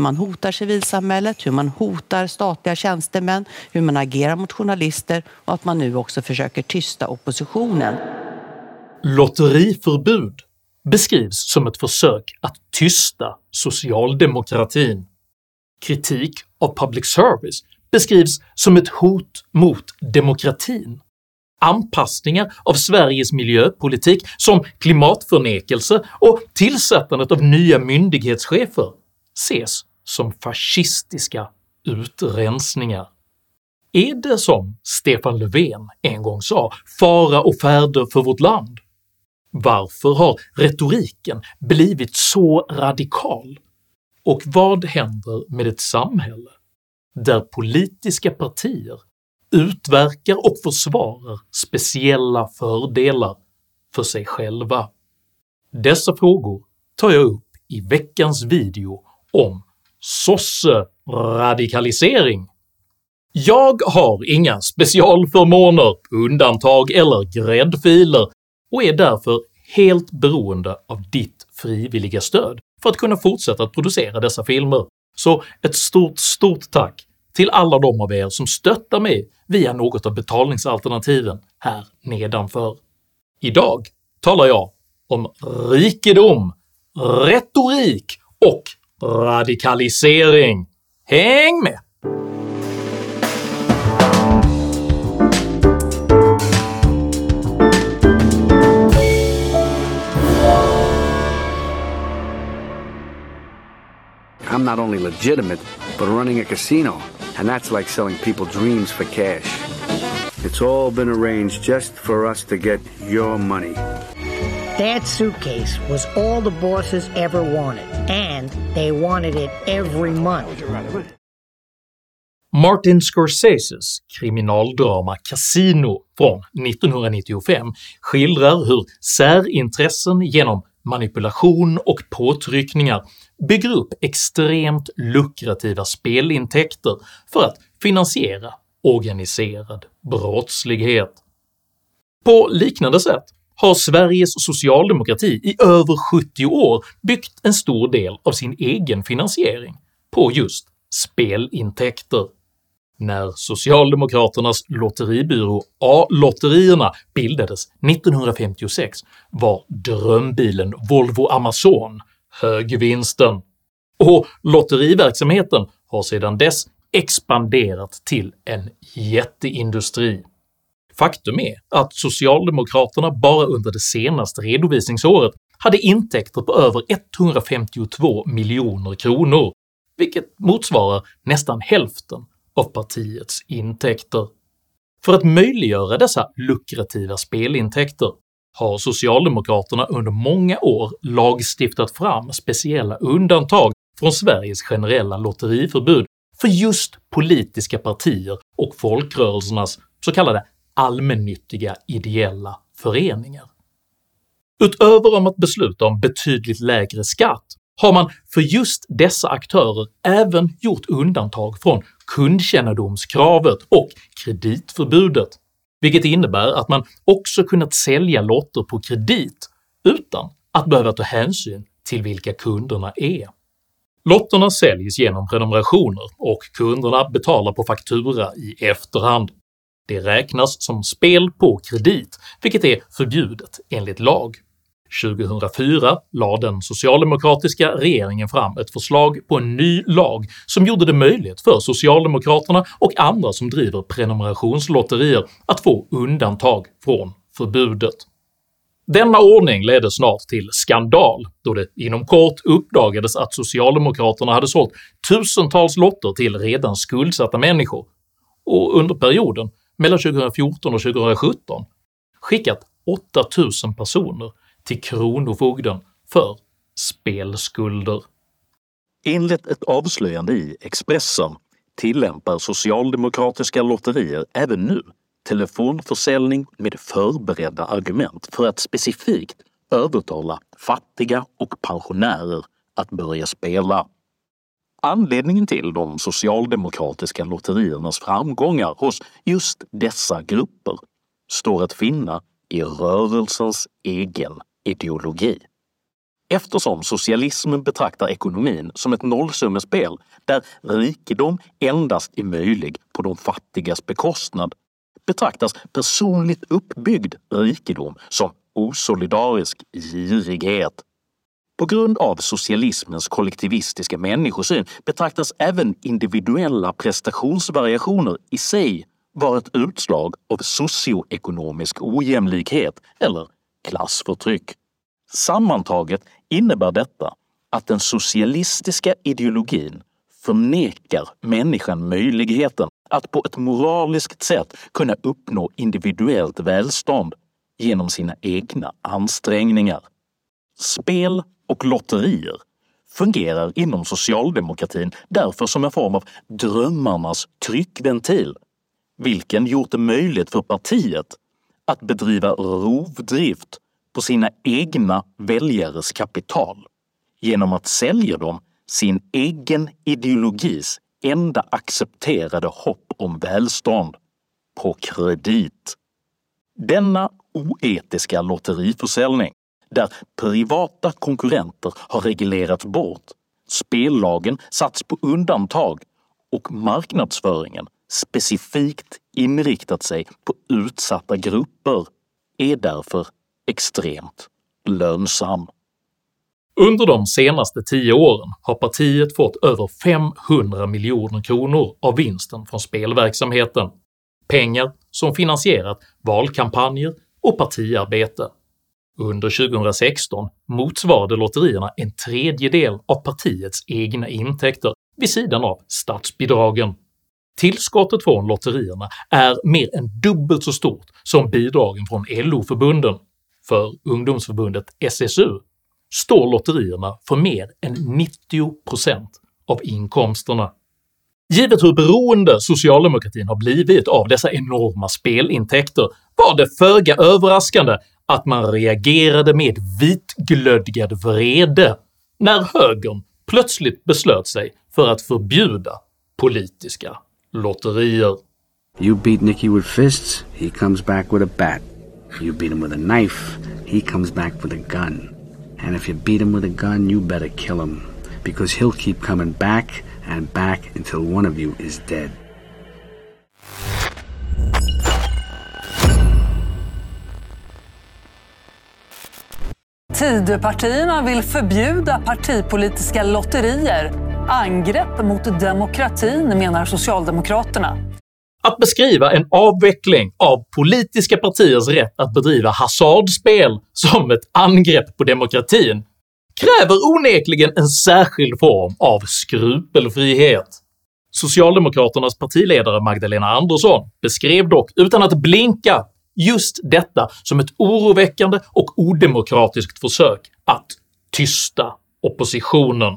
hur man hotar civilsamhället, hur man hotar statliga tjänstemän, hur man agerar mot journalister och att man nu också försöker tysta oppositionen. Lotteriförbud beskrivs som ett försök att tysta socialdemokratin. Kritik av public service beskrivs som ett hot mot demokratin. Anpassningar av Sveriges miljöpolitik som klimatförnekelse och tillsättandet av nya myndighetschefer ses som fascistiska utrensningar. Är det som Stefan Löfven en gång sa “fara och färde för vårt land”? Varför har retoriken blivit så radikal? Och vad händer med ett samhälle där politiska partier utverkar och försvarar speciella fördelar för sig själva? Dessa frågor tar jag upp i veckans video om sosse-radikalisering. Jag har inga specialförmåner, undantag eller gräddfiler och är därför helt beroende av ditt frivilliga stöd för att kunna fortsätta att producera dessa filmer, så ett stort stort tack till alla de av er som stöttar mig via något av betalningsalternativen här nedanför. Idag talar jag om rikedom, retorik och radikalisering. Häng med! I'm not only legitimate, but running a casino. And that's like selling people dreams for cash. It's all been arranged just for us to get your money. That suitcase was all the bosses ever wanted, and they wanted it every month. Martin Scorseses kriminaldrama Casino från 1995 skildrar hur särintressen genom manipulation och påtryckningar bygger upp extremt lukrativa spelintäkter för att finansiera organiserad brottslighet. På liknande sätt har Sveriges socialdemokrati i över 70 år byggt en stor del av sin egen finansiering på just spelintäkter. När socialdemokraternas lotteribyrå A-lotterierna bildades 1956 var drömbilen Volvo Amazon högvinsten, och lotteriverksamheten har sedan dess expanderat till en jätteindustri. Faktum är att socialdemokraterna bara under det senaste redovisningsåret hade intäkter på över 152 miljoner kronor, vilket motsvarar nästan hälften av partiets intäkter. För att möjliggöra dessa lukrativa spelintäkter har socialdemokraterna under många år lagstiftat fram speciella undantag från Sveriges generella lotteriförbud för just politiska partier och folkrörelsernas så kallade allmännyttiga ideella föreningar. Utöver om att besluta om betydligt lägre skatt har man för just dessa aktörer även gjort undantag från kundkännedomskravet och kreditförbudet vilket innebär att man också kunnat sälja lotter på kredit utan att behöva ta hänsyn till vilka kunderna är. Lotterna säljs genom prenumerationer och kunderna betalar på faktura i efterhand. Det räknas som spel på kredit, vilket är förbjudet enligt lag. 2004 lade den socialdemokratiska regeringen fram ett förslag på en ny lag som gjorde det möjligt för socialdemokraterna och andra som driver prenumerationslotterier att få undantag från förbudet. Denna ordning ledde snart till skandal då det inom kort uppdagades att socialdemokraterna hade sålt tusentals lotter till redan skuldsatta människor och under perioden mellan 2014 och 2017 skickat 8000 personer till Kronofogden för spelskulder. Enligt ett avslöjande i Expressen tillämpar socialdemokratiska lotterier även nu telefonförsäljning med förberedda argument för att specifikt övertala fattiga och pensionärer att börja spela. Anledningen till de socialdemokratiska lotteriernas framgångar hos just dessa grupper står att finna i rörelsens egen ideologi. eftersom socialismen betraktar ekonomin som ett nollsummespel där rikedom endast är möjlig på de fattigas bekostnad betraktas personligt uppbyggd rikedom som osolidarisk girighet. På grund av socialismens kollektivistiska människosyn betraktas även individuella prestationsvariationer i sig vara ett utslag av socioekonomisk ojämlikhet eller klassförtryck. Sammantaget innebär detta att den socialistiska ideologin förnekar människan möjligheten att på ett moraliskt sätt kunna uppnå individuellt välstånd genom sina egna ansträngningar. Spel och lotterier fungerar inom socialdemokratin därför som en form av drömmarnas tryckventil, vilken gjort det möjligt för partiet att bedriva rovdrift på sina egna väljares kapital genom att sälja dem sin egen ideologis enda accepterade hopp om välstånd på kredit. Denna oetiska lotteriförsäljning, där privata konkurrenter har reglerats bort, spellagen satts på undantag och marknadsföringen specifikt inriktat sig på utsatta grupper, är därför extremt lönsam. Under de senaste tio åren har partiet fått över 500 miljoner kronor av vinsten från spelverksamheten, pengar som finansierat valkampanjer och partiarbete. Under 2016 motsvarade lotterierna en tredjedel av partiets egna intäkter vid sidan av statsbidragen. Tillskottet från lotterierna är mer än dubbelt så stort som bidragen från LO-förbunden. För ungdomsförbundet SSU står lotterierna för mer än 90% av inkomsterna. Givet hur beroende socialdemokratin har blivit av dessa enorma spelintäkter var det föga överraskande att man reagerade med vitglödgad vrede när högern plötsligt beslöt sig för att förbjuda politiska lotterier. You beat Nicky with fists, he comes back with a bat. You beat him with a knife, he comes back with a gun. And if you beat him with a gun, you better kill him. Because he'll keep coming back and back until one of you is dead. Tidöpartierna vill förbjuda partipolitiska lotterier. Angrepp mot demokratin menar Socialdemokraterna. Att beskriva en avveckling av politiska partiers rätt att bedriva hasardspel som ett angrepp på demokratin kräver onekligen en särskild form av skrupelfrihet. Socialdemokraternas partiledare Magdalena Andersson beskrev dock utan att blinka just detta som ett oroväckande och odemokratiskt försök att tysta oppositionen.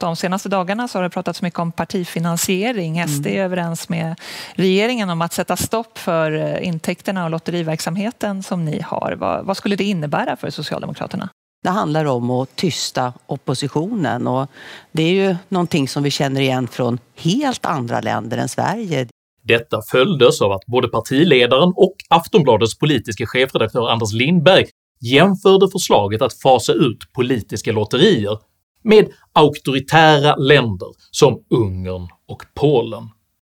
De senaste dagarna så har det pratats mycket om partifinansiering. SD är överens med regeringen om att sätta stopp för eh, intäkterna och lotteriverksamheten som ni har. Vad, vad skulle det innebära för Socialdemokraterna? Det handlar om att tysta oppositionen och det är ju någonting som vi känner igen från helt andra länder än Sverige. Detta följdes av att både partiledaren och Aftonbladets politiska chefredaktör Anders Lindberg jämförde förslaget att fasa ut politiska lotterier med auktoritära länder som Ungern och Polen.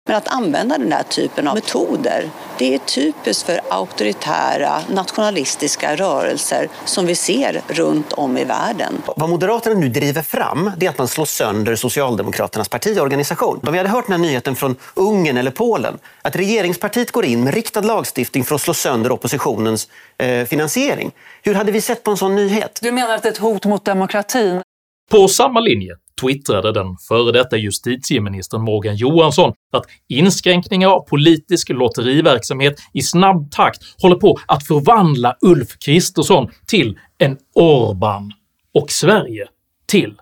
Men att använda den här typen av metoder, det är typiskt för auktoritära nationalistiska rörelser som vi ser runt om i världen. Vad Moderaterna nu driver fram det är att man slår sönder Socialdemokraternas partiorganisation. Om vi hade hört den här nyheten från Ungern eller Polen, att regeringspartiet går in med riktad lagstiftning för att slå sönder oppositionens eh, finansiering. Hur hade vi sett på en sån nyhet? Du menar att det är ett hot mot demokratin? På samma linje twittrade den före detta justitieministern Morgan Johansson att inskränkningar av politisk lotteriverksamhet i snabb takt håller på att förvandla Ulf Kristersson till en Orban och Sverige till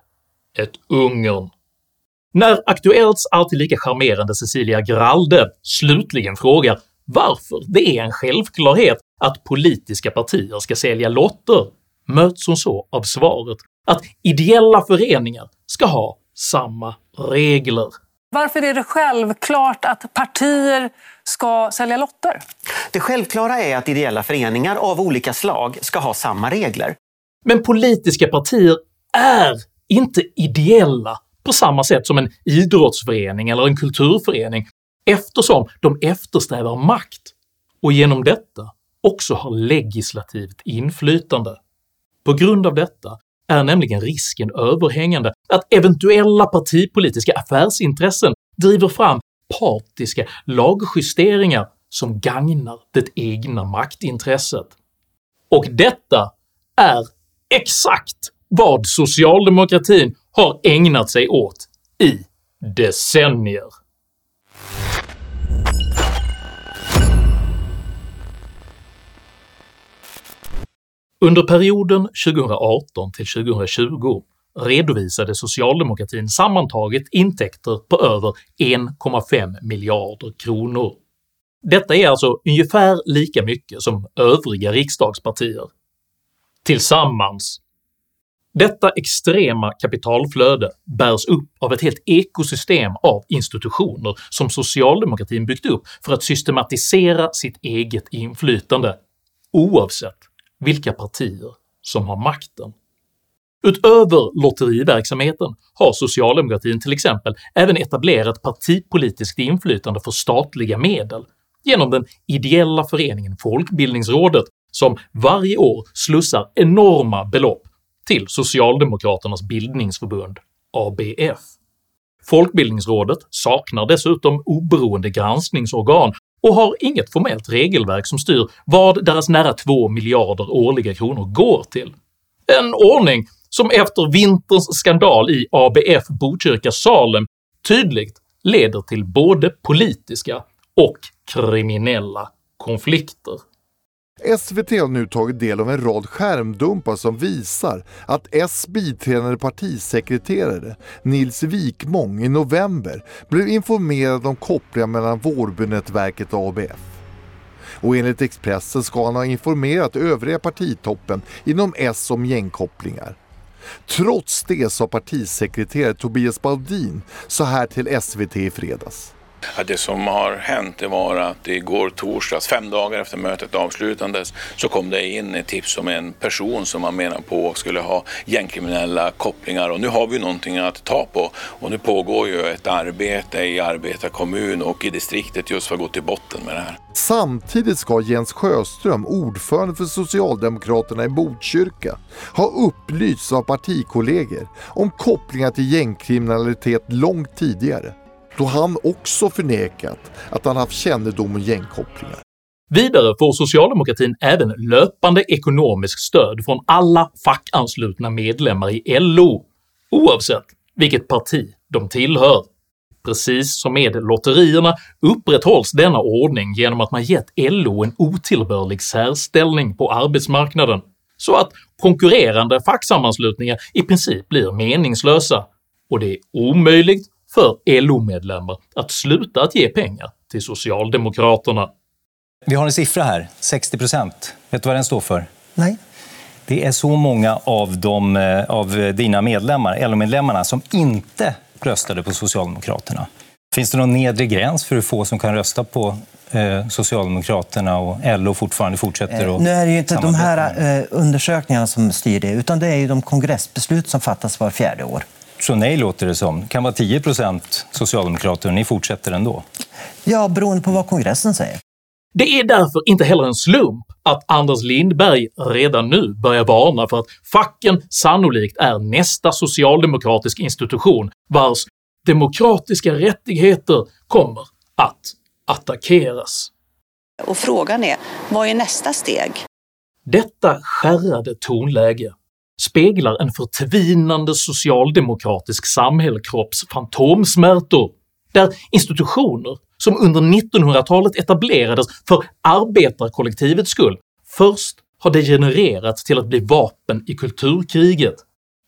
ett Ungern. När Aktuellts alltid lika charmerande Cecilia Gralde slutligen frågar varför det är en självklarhet att politiska partier ska sälja lotter möts hon så av svaret att ideella föreningar ska ha samma regler. Varför är det självklart att partier ska sälja lotter? Det självklara är att ideella föreningar av olika slag ska ha samma regler. Men politiska partier är inte ideella på samma sätt som en idrottsförening eller en kulturförening eftersom de eftersträvar makt och genom detta också har legislativt inflytande. På grund av detta är nämligen risken överhängande att eventuella partipolitiska affärsintressen driver fram partiska lagjusteringar som gagnar det egna maktintresset. Och detta är exakt vad socialdemokratin har ägnat sig åt i decennier. Under perioden 2018 till 2020 redovisade socialdemokratin sammantaget intäkter på över 1,5 miljarder kronor. Detta är alltså ungefär lika mycket som övriga riksdagspartier. Tillsammans. Detta extrema kapitalflöde bärs upp av ett helt ekosystem av institutioner som socialdemokratin byggt upp för att systematisera sitt eget inflytande, oavsett vilka partier som har makten. Utöver lotteriverksamheten har socialdemokratin till exempel även etablerat partipolitiskt inflytande för statliga medel genom den ideella föreningen Folkbildningsrådet som varje år slussar enorma belopp till Socialdemokraternas bildningsförbund ABF. Folkbildningsrådet saknar dessutom oberoende granskningsorgan och har inget formellt regelverk som styr vad deras nära 2 miljarder årliga kronor går till. En ordning som efter vinterns skandal i ABF Botkyrka Salem tydligt leder till både politiska och kriminella konflikter. SVT har nu tagit del av en rad skärmdumpar som visar att S biträdande partisekreterare Nils Wikmång i november blev informerad om kopplingar mellan Vårbynätverket och ABF. Och enligt Expressen ska han ha informerat övriga partitoppen inom S om gängkopplingar. Trots det sa partisekreterare Tobias Baudin så här till SVT i fredags. Ja, det som har hänt det var att igår torsdags, fem dagar efter mötet avslutades, så kom det in ett tips om en person som man menar på skulle ha gängkriminella kopplingar. Och nu har vi någonting att ta på. Och nu pågår ju ett arbete i arbetarkommun och i distriktet just för att gå till botten med det här. Samtidigt ska Jens Sjöström, ordförande för Socialdemokraterna i Botkyrka, ha upplysts av partikollegor om kopplingar till gängkriminalitet långt tidigare då han också förnekat att han haft kännedom om gängkopplingar. Vidare får socialdemokratin även löpande ekonomiskt stöd från alla fackanslutna medlemmar i LO, oavsett vilket parti de tillhör. Precis som med lotterierna upprätthålls denna ordning genom att man gett LO en otillbörlig särställning på arbetsmarknaden, så att konkurrerande facksammanslutningar i princip blir meningslösa, och det är omöjligt för LO-medlemmar att sluta att ge pengar till Socialdemokraterna. Vi har en siffra här, 60 procent. Vet du vad den står för? Nej. Det är så många av, de, eh, av dina medlemmar, LO-medlemmarna, som inte röstade på Socialdemokraterna. Finns det någon nedre gräns för hur få som kan rösta på eh, Socialdemokraterna och LO fortfarande fortsätter att Nu är det ju inte de här eh, undersökningarna som styr det, utan det är ju de kongressbeslut som fattas var fjärde år. Så nej låter det som. Det kan vara 10 procent socialdemokrater och ni fortsätter ändå? Ja, beroende på vad kongressen säger. Det är därför inte heller en slump att Anders Lindberg redan nu börjar varna för att facken sannolikt är nästa socialdemokratisk institution vars demokratiska rättigheter kommer att attackeras. Och frågan är, vad är nästa steg? Detta skärrade tonläge speglar en förtvinande socialdemokratisk samhällskropps fantomsmärtor, där institutioner som under 1900-talet etablerades för arbetarkollektivets skull först har degenererats till att bli vapen i kulturkriget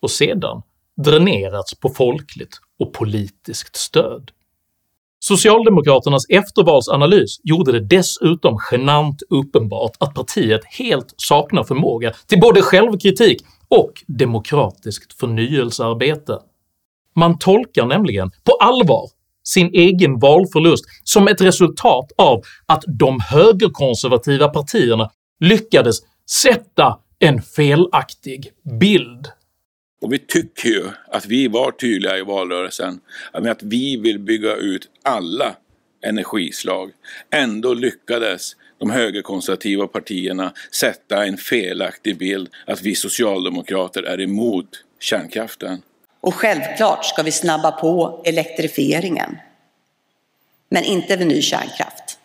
och sedan dränerats på folkligt och politiskt stöd. Socialdemokraternas eftervalsanalys gjorde det dessutom genant uppenbart att partiet helt saknar förmåga till både självkritik och demokratiskt förnyelsearbete. Man tolkar nämligen på allvar sin egen valförlust som ett resultat av att de högerkonservativa partierna lyckades sätta en felaktig bild. Och vi tycker ju att vi var tydliga i valrörelsen med att vi vill bygga ut alla energislag. Ändå lyckades de högerkonservativa partierna sätta en felaktig bild att vi socialdemokrater är emot kärnkraften. Och självklart ska vi snabba på elektrifieringen. Men inte vid ny kärnkraft.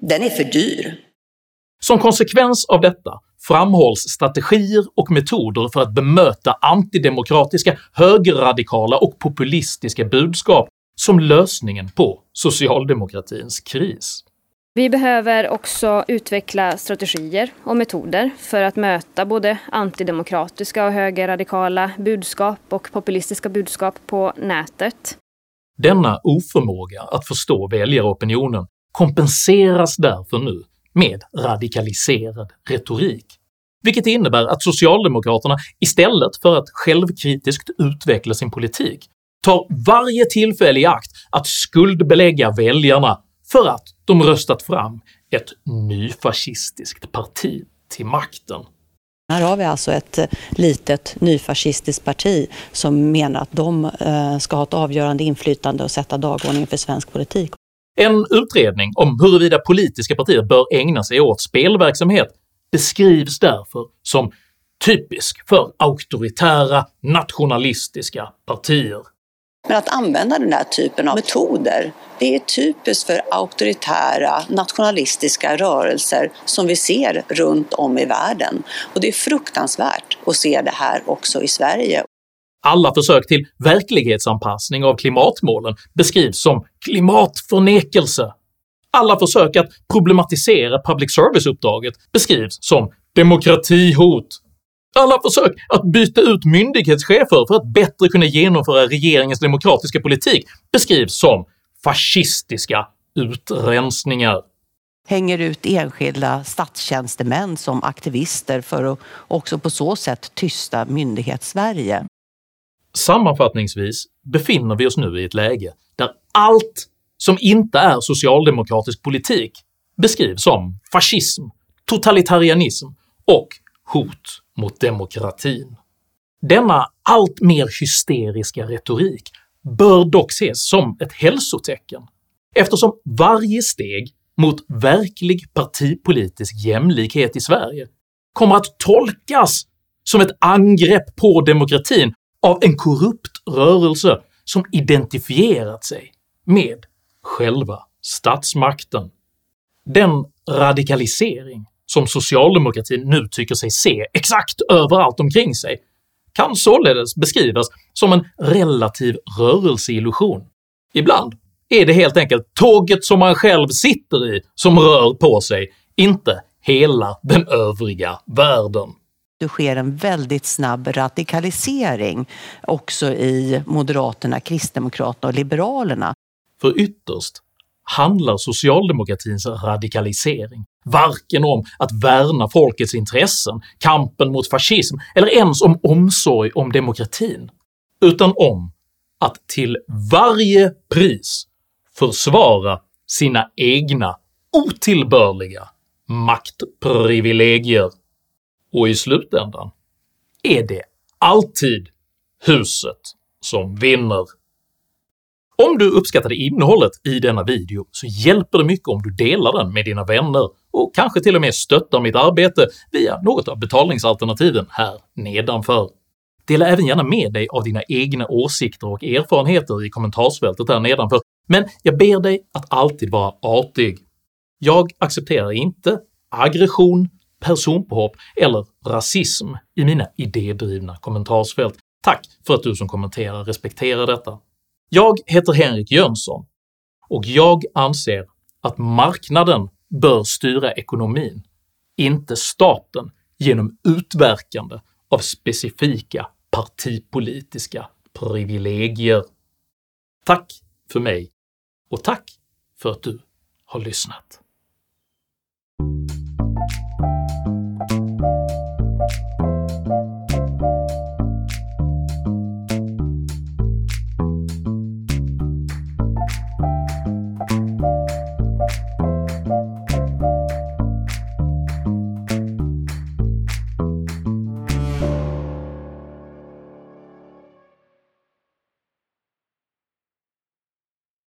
Den är för dyr. Som konsekvens av detta framhålls strategier och metoder för att bemöta antidemokratiska, högerradikala och populistiska budskap som lösningen på socialdemokratins kris. Vi behöver också utveckla strategier och metoder för att möta både antidemokratiska och högerradikala budskap och populistiska budskap på nätet. Denna oförmåga att förstå väljaropinionen kompenseras därför nu med radikaliserad retorik, vilket innebär att socialdemokraterna istället för att självkritiskt utveckla sin politik tar varje tillfälle i akt att skuldbelägga väljarna för att de röstat fram ett nyfascistiskt parti till makten. Här har vi alltså ett litet nyfascistiskt parti som menar att de eh, ska ha ett avgörande inflytande och sätta dagordningen för svensk politik. En utredning om huruvida politiska partier bör ägna sig åt spelverksamhet beskrivs därför som typisk för auktoritära nationalistiska partier. Men att använda den här typen av metoder, det är typiskt för auktoritära nationalistiska rörelser som vi ser runt om i världen. Och det är fruktansvärt att se det här också i Sverige. Alla försök till verklighetsanpassning av klimatmålen beskrivs som klimatförnekelse. Alla försök att problematisera public service-uppdraget beskrivs som demokratihot. Alla försök att byta ut myndighetschefer för att bättre kunna genomföra regeringens demokratiska politik beskrivs som fascistiska utrensningar hänger ut enskilda statstjänstemän som aktivister för att också på så sätt tysta myndighetssverige. Sammanfattningsvis befinner vi oss nu i ett läge där allt som inte är socialdemokratisk politik beskrivs som fascism, totalitarianism och hot mot demokratin. Denna allt mer hysteriska retorik bör dock ses som ett hälsotecken eftersom varje steg mot verklig partipolitisk jämlikhet i Sverige kommer att tolkas som ett angrepp på demokratin av en korrupt rörelse som identifierat sig med själva statsmakten. Den radikalisering som socialdemokratin nu tycker sig se exakt överallt omkring sig kan således beskrivas som en relativ rörelseillusion. Ibland är det helt enkelt tåget som man själv sitter i som rör på sig, inte hela den övriga världen. Det sker en väldigt snabb radikalisering också i Moderaterna, Kristdemokraterna och Liberalerna. För ytterst handlar socialdemokratins radikalisering varken om att värna folkets intressen, kampen mot fascism eller ens om omsorg om demokratin, utan om att till varje pris försvara sina egna otillbörliga maktprivilegier. Och i slutändan är det alltid huset som vinner. Om du uppskattade innehållet i denna video så hjälper det mycket om du delar den med dina vänner och kanske till och med stöttar mitt arbete via något av betalningsalternativen här nedanför. Dela även gärna med dig av dina egna åsikter och erfarenheter i kommentarsfältet här nedanför, men jag ber dig att alltid vara artig. Jag accepterar inte aggression, personpåhopp eller rasism i mina idédrivna kommentarsfält. Tack för att du som kommenterar respekterar detta. Jag heter Henrik Jönsson och jag anser att marknaden bör styra ekonomin, inte staten genom utverkande av specifika partipolitiska privilegier. Tack för mig och tack för att du har lyssnat.